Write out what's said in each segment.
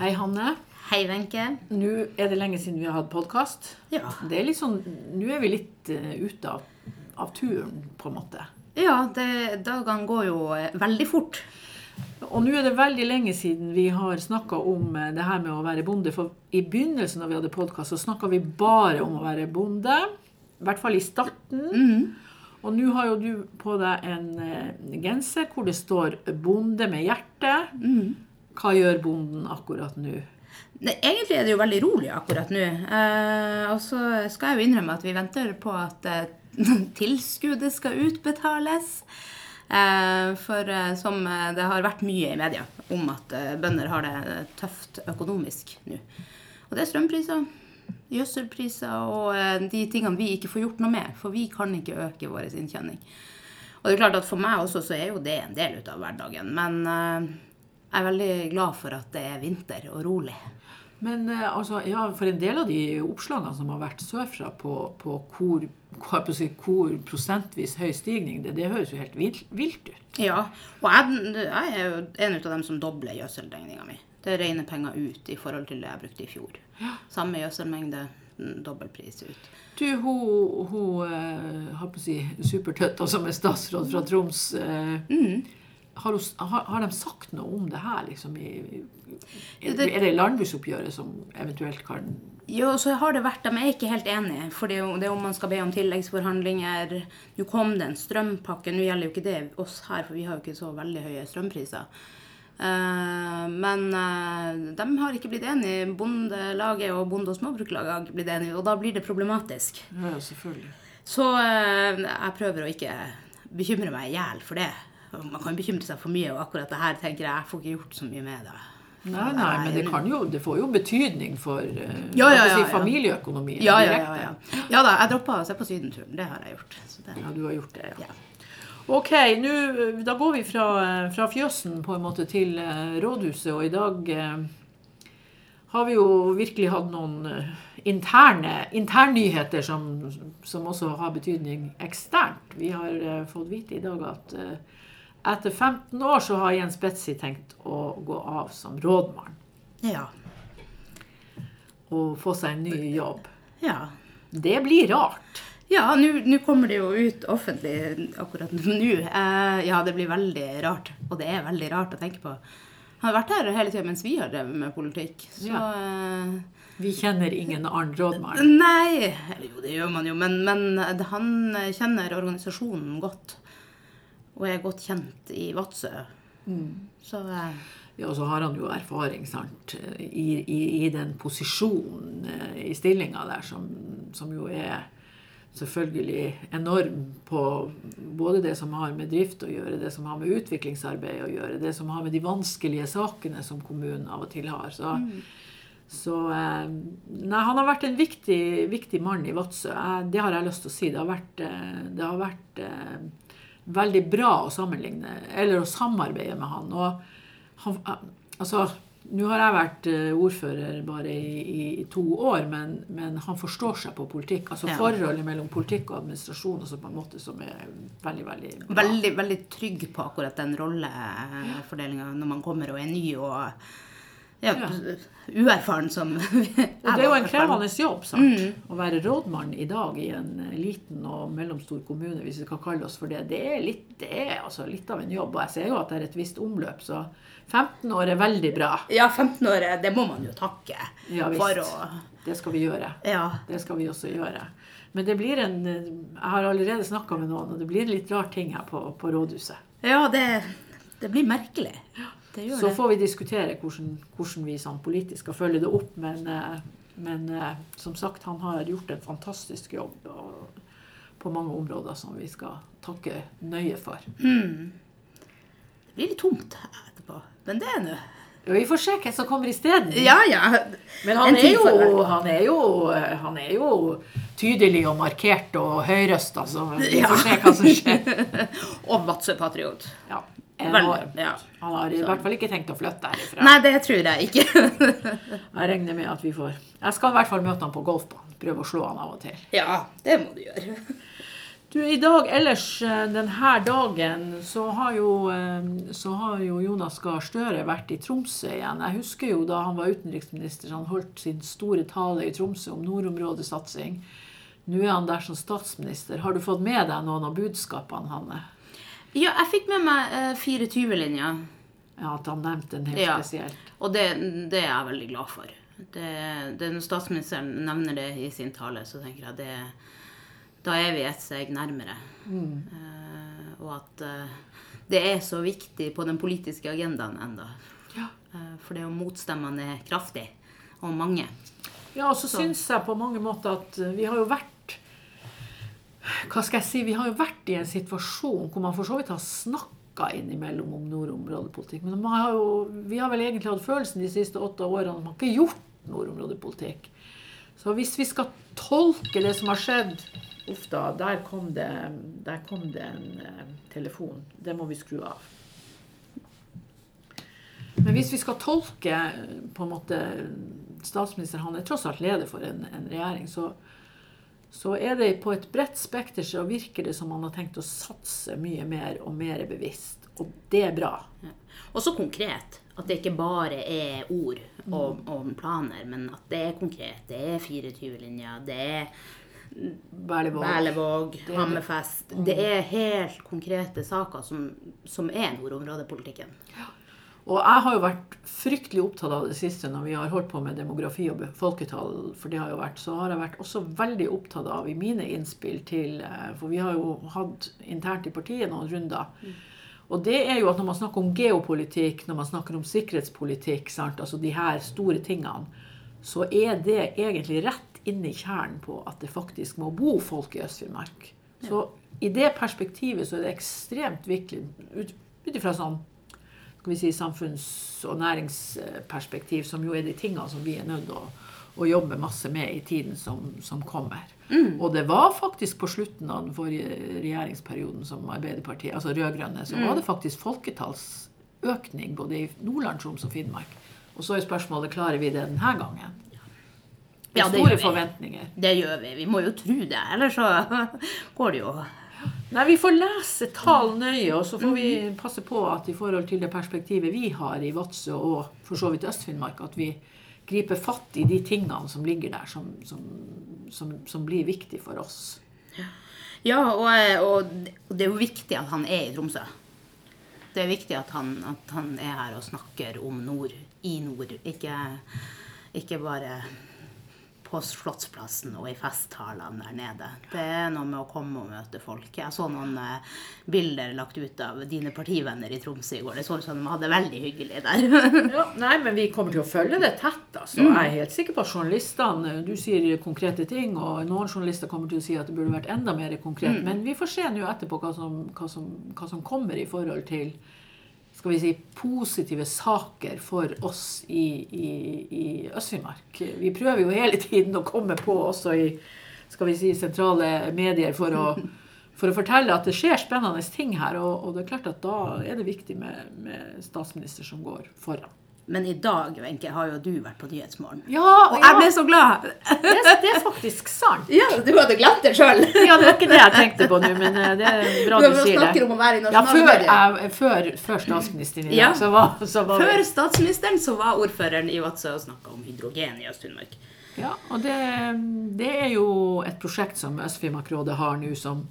Hei, Hanne. Hei, Wenche. Nå er det lenge siden vi har hatt podkast. Ja. Det er litt sånn, Nå er vi litt eh, ute av, av turen, på en måte. Ja, det, dagene går jo eh, veldig fort. Og nå er det veldig lenge siden vi har snakka om eh, det her med å være bonde. For i begynnelsen da vi hadde podkast, så snakka vi bare om å være bonde. I hvert fall i starten. Og nå har jo du på deg en genser hvor det står 'bonde med hjerte'. Hva gjør bonden akkurat nå? Ne, Egentlig er det jo veldig rolig akkurat nå. Eh, og så skal jeg jo innrømme at vi venter på at eh, tilskuddet skal utbetales. Eh, for eh, som eh, det har vært mye i media om at eh, bønder har det tøft økonomisk nå. Og det er strømpriser, gjødselpriser og de tingene vi ikke får gjort noe med. For vi kan ikke øke vår inntjening. Og det er klart at for meg også så er jo det en del ut av hverdagen. Men jeg er veldig glad for at det er vinter og rolig. Men eh, altså, ja, for en del av de oppslagene som har vært sørfra på, på hvor, hvor prosentvis høy stigning, det, det høres jo helt vilt, vilt ut. Ja, og jeg, jeg er jo en av dem som dobler gjødselregninga mi. Det regner penger ut i forhold til det jeg brukte i fjor. Samme gjødselmengde, mm, dobbel pris ut. Du, hun, hun eh, har på å si supertøtta som er statsråd fra Troms. eh, har, har, har de sagt noe om det her, liksom? I, i, Det- er det landbruksoppgjøret som eventuelt kan Jo, så har det vært, De er ikke helt enige. For er det er om man skal be om tilleggsforhandlinger. Nå kom det en strømpakke. Nå gjelder jo ikke det oss her, for vi har jo ikke så veldig høye strømpriser. Eh, men eh, de har ikke blitt enige. Bondelaget og Bonde- og småbruklaget har ikke blitt enige, og da blir det problematisk. Ja, selvfølgelig. Så eh, jeg prøver å ikke bekymre meg i hjel for det. Man kan bekymre seg for mye, og akkurat det her tenker jeg jeg får ikke gjort så mye med det. Nei, nei, men det, kan jo, det får jo betydning for eh, Ja, ja, ja, si, ja. familieøkonomien. Ja, ja, ja. ja. ja da, jeg droppa å se på Sydenturen. Det har jeg gjort. Så det, Ja, du har gjort det, ja. Ok, nu, da går vi fra, fra fjøsen på en måte til eh, rådhuset, og i dag eh, har vi jo virkelig hatt noen eh, interne internnyheter som, som også har betydning eksternt. Vi har eh, fått vite i dag at eh, etter 15 år så har Jens Betzy tenkt å gå av som rådmann ja. og få seg en ny jobb. ja. Det blir rart. Ja, nå kommer det jo ut offentlig akkurat nå. Eh, ja, det blir veldig rart. Og det er veldig rart å tenke på. Han har vært her hele tida mens vi har drevet med politikk. Så ja. Vi kjenner ingen annen rådmann. Nei Eller jo, det gjør man jo, men, men han kjenner organisasjonen godt. Og er godt kjent i Vadsø. Så eh, Ja, og så har han jo erfaring sant, i, i, i den posisjonen eh, i stillinga der, som, som jo er selvfølgelig enorm på både det som har med drift å gjøre, det som har med utviklingsarbeid å gjøre, det som har med de vanskelige sakene som kommunen av og til har. Så, så eh, Nei, han har vært en viktig, viktig mann i Vadsø. Det har jeg lyst til å si. Det har vært, det har vært veldig bra å sammenligne, eller å samarbeide med han. Og han, altså, nå har jeg vært eh, ordfører bare i, i to år, men, men han forstår seg på politikk. Altså Ja. forholdet mellom politikk og administrasjon altså på en måte som er veldig, veldig bra. veldig, veldig trygg på akkurat den rollefordelinga når man kommer og er ny og ja, Ja. uerfaren som Og det er jo en krevende jobb, sant? Å være rådmann i dag i en eh, liten og mellomstor kommune, hvis vi skal kalle oss for det. Det er, litt, det er altså litt av en jobb. Og jeg ser jo at det er et visst omløp, så 15 år er veldig bra. Ja, 15 år, det må man jo takke Ja for å Det skal vi gjøre. Ja. Det skal vi også gjøre. Men det blir en Jeg har allerede snakka med noen, og det blir en litt rar ting her på, på rådhuset. Ja, det, det blir merkelig. Gjør Så det. får vi diskutere hvordan, hvordan vi sånn politisk skal følge det opp. Men, eh, men eh, som sagt, han har gjort en fantastisk jobb og, på mange områder som vi skal takke nøye for. Det blir litt tomt etterpå. Men det er nå vi får se hvem som kommer isteden. Ja, ja. Men han er, jo, han, er jo, han er jo tydelig og markert og høyrøsta, så vi får se hva som skjer. Og Vadsø-patriot. Ja, Veldig, enormt. ja. Han har i hvert fall ikke tenkt å flytte herifra. Nei, det tror jeg ikke. Jeg regner med at vi får Jeg skal i hvert fall møte han på golfbanen. Prøve å slå han av og til. ja, det må du gjøre. Du, I dag ellers eh, denne dagen så har jo, eh, så har jo Jonas Gahr Støre vært i Tromsø igjen. Jeg husker jo da han var utenriksminister, han holdt sin store tale i Tromsø om nordområdesatsing. Nå er han der som statsminister. Har du fått med deg noen av budskapene, Hanne? Ja, jeg fikk med meg eh, 24-linja. Ja, At han nevnte den helt Ja. spesielt. Og det, det er jeg veldig glad for. Det, det, når statsministeren nevner det i sin tale, så tenker jeg det Da er vi et steg nærmere. Eh, og at eh, det er så viktig på den politiske agendaen enda. Ja. Eh, for det er jo motstemmene er kraftig, og mange. Ja, og så syns jeg på mange måter at vi har jo vært Hva skal jeg si? Vi har jo vært i en situasjon hvor man for så vidt har snakka innimellom om nordområdepolitikk. Men har jo, vi har vel egentlig hatt følelsen de siste åtte årene at man ikke har gjort nordområdepolitikk. Så hvis vi skal tolke det som har skjedd Uff da, der kom det, der kom det en eh, telefon. Det må vi skru av. Men hvis vi skal tolke eh, på en måte statsministeren, han er tross alt leder for en, en regjering, så, så er det på et bredt spekter så virker det som man har tenkt å satse mye mer og mer bevisst. Og det er bra. Og så konkret. At det ikke bare er ord og, og planer, men at det er konkret. Det er 24-linja, det er Berlevåg. Er. Hammerfest. Det er helt konkrete saker som, som er nordområdepolitikken. Og jeg har jo vært fryktelig opptatt av det siste når vi har holdt på med demografi og folketall, for det har jo vært, så har jeg vært også veldig opptatt av i mine innspill til eh, For vi har jo hatt internt i partiet noen runder. Og det er jo at når man snakker om geopolitikk, når man snakker om sikkerhetspolitikk, sant? altså de her store tingene, så er det egentlig rett inn i kjernen på at det faktisk må bo folk i Øst-Finnmark. Så i det perspektivet så er det ekstremt viktig ut ifra sånn skal vi si, samfunns- og næringsperspektiv, som jo er de tingene som vi er nødt til å, å jobbe masse med i tiden som, som kommer. Og det var faktisk på slutten av den forrige regjeringsperioden som Arbeiderpartiet, altså rød-grønne, så var det faktisk folketallsøkning både i Nordland, Troms og Finnmark. Og så er spørsmålet klarer vi det denne gangen. Det Ja, er det store forventninger. Det gjør vi. Vi må jo tro det, ellers så går det jo Nei, Vi får lese tall nøye, og så får vi passe på at i forhold til det perspektivet vi har i Vadsø og for så vidt Øst-Finnmark, at vi griper fatt i de tingene som ligger der, som, som, som, som blir viktig for oss. Ja, og, og det er jo viktig at han er i Tromsø. Det er viktig at han, at han er her og snakker om nord i nord, ikke, ikke bare på Slottsplassen og i festtalene der nede. Det er noe med å komme og møte folk. Jeg så noen eh, bilder lagt ut av dine partivenner i Tromsø i går. Det så ut som de hadde det veldig hyggelig der. Ja, nei, men vi kommer til å følge det tett. Altså. Jeg er helt sikker på at journalistene Du sier konkrete ting, og noen journalister kommer til å si at det burde vært enda mer konkret. Men vi får se nå etterpå hva som, hva, som, hva som kommer i forhold til skal vi si, positive saker for oss i, i, i Øst-Finnmark. Vi prøver jo hele tiden å komme på også i skal vi si, sentrale medier for å, for å fortelle at det skjer spennende ting her. Og, og det er klart at da er det viktig med, med statsminister som går foran. Men i dag, Venke, har jo du vært på Nyhetsmorgen. Ja, Og jeg ble så glad! det, det er faktisk sant. Ja, du hadde glemt det sjøl! Ja, det var ikke det jeg tenkte på nå, men eh, det er bra du du sier det. om å være i Ja, før, jeg, før, før statsministeren i dag, Ja. så var, så var Før statsministeren så var ordføreren i Vadsø og snakka om hydrogen i Øst-Finnmark. Ja, og det, det er jo et prosjekt som Øst-Finnmarkrådet har nå, som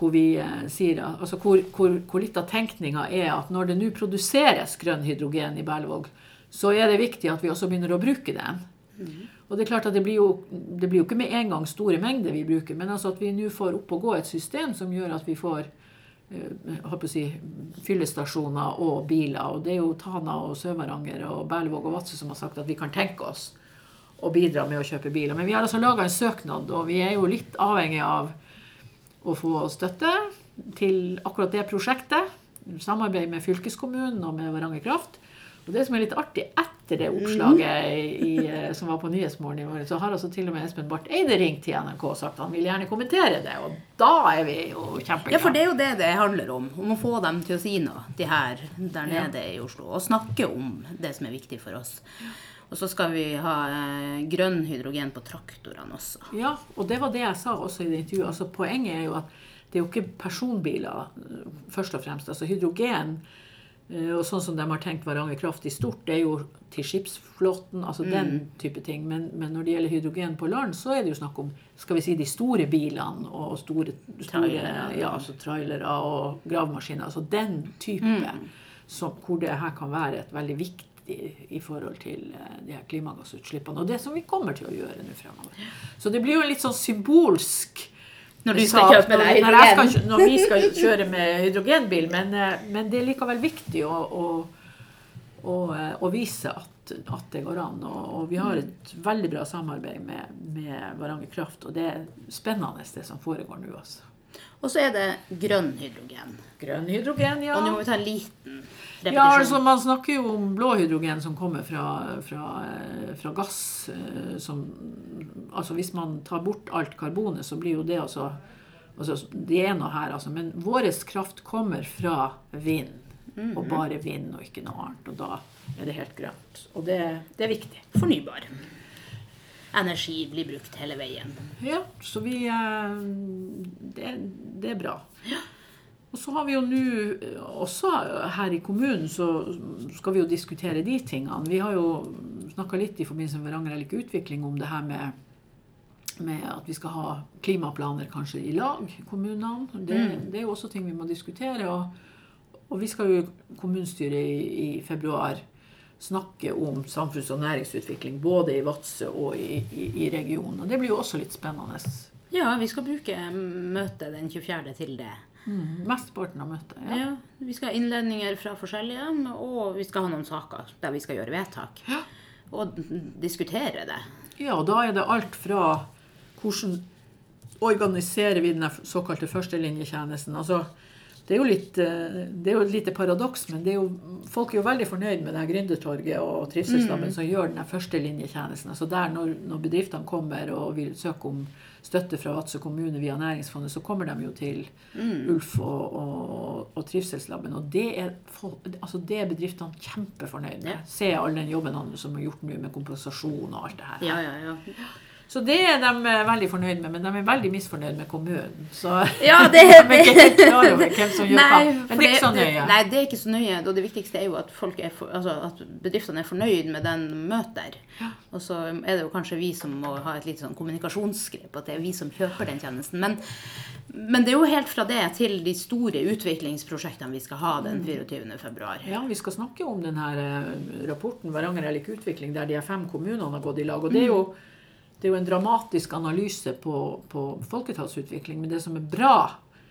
hvor vi eh, sier altså hvor, hvor, hvor litt av tenkninga er at når det nå produseres grønn hydrogen i Berlevåg, så er det viktig at vi også begynner å bruke den. Og det er klart at det blir, jo, det blir jo ikke med en gang store mengder vi bruker, men altså at vi nå får opp og gå et system som gjør at vi får eh, si, fyllestasjoner og biler. Og det er jo Tana og Sør-Varanger og Berlevåg og Vadsø som har sagt at vi kan tenke oss å bidra med å kjøpe biler. Men vi har altså laga en søknad, og vi er jo litt avhengig av å få støtte til akkurat det prosjektet. Samarbeid med fylkeskommunen og med Varanger Kraft. Og det som er litt artig, etter det oppslaget i, eh, som var på Nyhetsmorgen i morgen, så har altså til og med Espen Barth Eide ringt til NRK og sagt at han vil gjerne kommentere det. Og da er vi jo kjempeglade. Ja, for det er jo det det handler om. Om å få dem til å si noe, de her der Ja. nede i Oslo. Og snakke om det som er viktig for oss. Og så skal vi ha eh, grønn hydrogen på traktorene også. Ja, og det var det jeg sa også i det intervjuet. Altså, poenget er jo at det er jo ikke personbiler eh, først og fremst. Altså hydrogen og sånn som de har tenkt Varanger Kraft i stort, det er jo til skipsflåten, altså den type ting. Men, men når det gjelder hydrogen på land, så er det jo snakk om skal vi si, de store bilene og store, store Trailere. ja, altså trailere og gravemaskiner. Altså den type som, hvor det her kan være et veldig viktig i forhold til eh, de her klimagassutslippene. Og det som vi kommer til å gjøre nå fremover. Så det blir jo en litt sånn symbolsk Når du kjøpe når, når, skal, når vi skal kjøre med hydrogenbil, men, eh, men det er likevel viktig å, å, å, eh, å vise at, at det går an. Og, og vi har et veldig bra samarbeid med, med Varanger Kraft, og det er spennende det som foregår nå. altså. Og så er det grønn hydrogen. Grønn hydrogen, ja. Og nå må vi ta en liten repetisjon. Ja, altså Man snakker jo om blå hydrogen som kommer fra, fra, eh, fra gass. eh, Som, altså Hvis man tar bort alt karbonet, så blir jo det altså, altså Det er noe her, altså. Men vår kraft kommer fra vind. Og bare vind og ikke noe annet. Og da er det helt grønt. Og det, det er viktig. Fornybar. Energi blir brukt hele veien. Ja, så vi eh, det, det er bra. Og så har vi jo nå eh, også her i kommunen så skal vi jo diskutere de tingene. Vi har jo snakka litt i forbindelse med Varanger ikke Utvikling om det her med, med at vi skal ha klimaplaner kanskje i lag, kommunene. Det, det er jo også ting vi må diskutere. Og, og vi skal jo i kommunestyret i, i februar snakke om samfunns- og næringsutvikling både i Vadsø og i, i, i regionen. Og det blir jo også litt spennende. Ja, vi skal bruke møtet den 24. til det. Mesteparten av møtet. Ja. Ja, Vi skal ha innledninger fra forskjellige, og vi skal ha noen saker der vi skal gjøre vedtak. Ja. Og diskutere det. ja, og da er det alt fra hvordan organiserer vi den såkalte førstelinjetjenesten. Altså, det er jo litt, eh, det er jo et lite paradoks, men det er jo, folk er jo veldig fornøyd med det her Gründertorget og Trivselsstabben som gjør den førstelinjetjenesten. Altså der når, når bedriftene kommer og vil søke om støtte fra Vadsø kommune via Næringsfondet, så kommer de jo til Ulf og, og, og Trivselslaben. Og det er, folk, altså det er bedriftene kjempefornøyd med. Ja. Se all den jobben han som er gjort nå med kompensasjon og alt det her. Ja, ja, ja. Så det er de eh, veldig fornøyd med, men de er veldig misfornøyd med kommunen. Så Ja, det, de er ikke helt klar over hvem som gjør hva. Men det er ikke så nøye. Nei, det er ikke så nøye. Og det viktigste er jo at, folk er for, altså at bedriftene er fornøyd med den møter. Og så er det jo kanskje vi som må ha et lite sånn kommunikasjonsgrep, at det er vi som kjøper den tjenesten. Men, men det er jo helt fra det til de store utviklingsprosjektene vi skal ha den 24. februar. Ja, Vi skal snakke om denne rapporten Varanger Ellik Utvikling, der de fem kommunene har gått i lag. og det er jo det er jo en dramatisk analyse på, på folketallsutvikling, men det som er bra,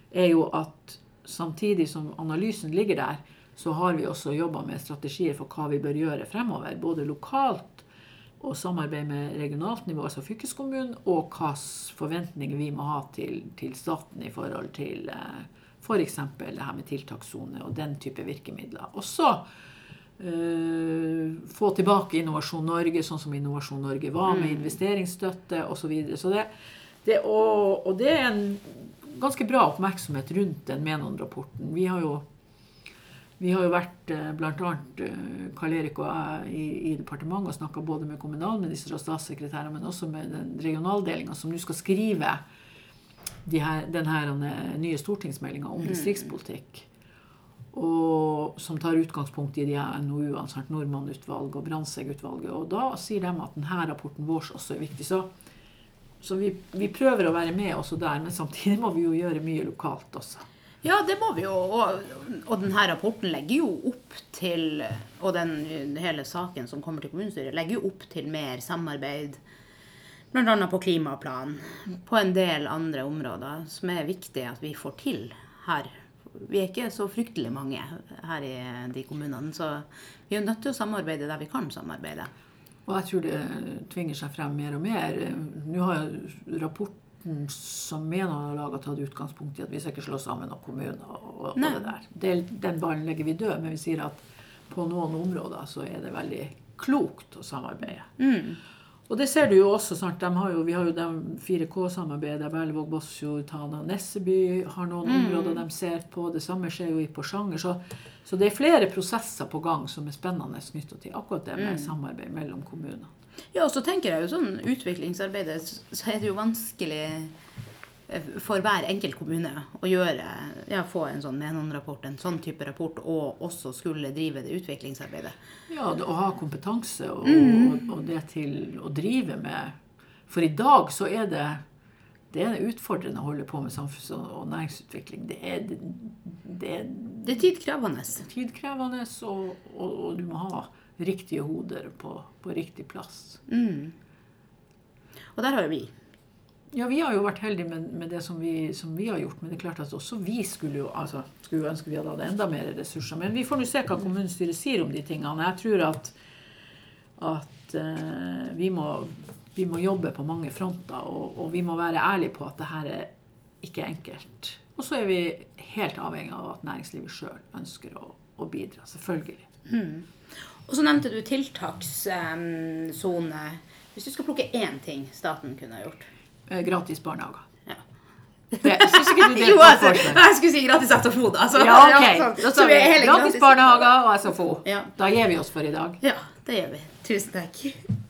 er jo at samtidig som analysen ligger der, så har vi også jobba med strategier for hva vi bør gjøre fremover. Både lokalt og samarbeid med regionalt nivå, altså fylkeskommunen, og hvilke forventninger vi må ha til, til staten i forhold til f.eks. For det her med tiltakssone og den type virkemidler. Og så eh, få tilbake Innovasjon Norge, sånn som Innovasjon Norge var, med investeringsstøtte osv. Så, videre. så det, det, og, og det er en ganske bra oppmerksomhet rundt den Menon-rapporten. Vi har jo vi har jo vært eh, bl.a. Karl Erik og jeg i, i departementet og snakka både med kommunalminister og statssekretærer, men også med den regionaldelinga som nå skal skrive de her, denne eh, nye stortingsmeldinga om distriktspolitikk. Og som tar utgangspunkt i de NOU-ene, Nordmann-utvalget og Brandtzæg-utvalget. Og da sier de at denne rapporten vår også er viktig. Så, så vi, vi prøver å være med også der, men samtidig må vi jo gjøre mye lokalt også. Ja, det må vi jo. Og, og denne rapporten legger jo opp til Og den hele saken som kommer til kommunestyret, legger jo opp til mer samarbeid. Bl.a. på klimaplan. På en del andre områder som er viktig at vi får til her. Vi er ikke så fryktelig mange her i de kommunene, så vi er nødt til å samarbeide der vi kan samarbeide. Og jeg tror det tvinger seg frem mer og mer. Nå har rapporten som Menon har laga, tatt utgangspunkt i at vi skal ikke slå sammen noen kommuner. og, og det der. Det, den ballen legger vi død, men vi sier at på noen områder så er det veldig klokt å samarbeide. Og det ser du jo også. snart. Har jo, vi har jo de 4K-samarbeidet der Berlevåg, Båtsfjord, Tana Nesseby har noen områder de ser på. Det samme skjer jo i Porsanger. Så, så det er flere prosesser på gang som er spennende knytta til akkurat det med samarbeid mellom kommunene. Ja, og så tenker jeg jo sånn utviklingsarbeidet, så er det jo vanskelig for hver enkelt kommune å gjøre, ja, få en sånn Menon-rapport, en sånn type rapport, og også skulle drive det utviklingsarbeidet. Ja, å ha kompetanse og, og, og det til å drive med. For i dag så er det det er utfordrende å holde på med samfunns- og næringsutvikling. Det er, det, det Det er tidkrevende. tidkrevende, og, og, og du må ha riktige hoder på, på riktig plass. Og der har jo vi. Ja, vi har jo vært heldige med, med det som vi, som vi har gjort, men det er klart at også vi skulle jo altså, skulle ønske vi hadde hatt enda mer ressurser. Men vi får nå se hva kommunestyret sier om de tingene. Jeg tror at, at uh, vi, må, vi må jobbe på mange fronter, og, og vi må være ærlige på at det her er ikke enkelt. Og så er vi helt avhengig av at næringslivet sjøl ønsker å, å bidra. Selvfølgelig. Og så nevnte du tiltakssone. Hvis du skal plukke én ting staten kunne ha gjort. Eh, Gratis barnehager. Det, Jo, altså, jeg skulle si gratis SFO, da. Så, Ja, ok. sånn. Da Så vi vi er hele gratis barnehager og SFO. Ja. Da gir vi oss for i dag. Ja, det gjør vi. Tusen takk.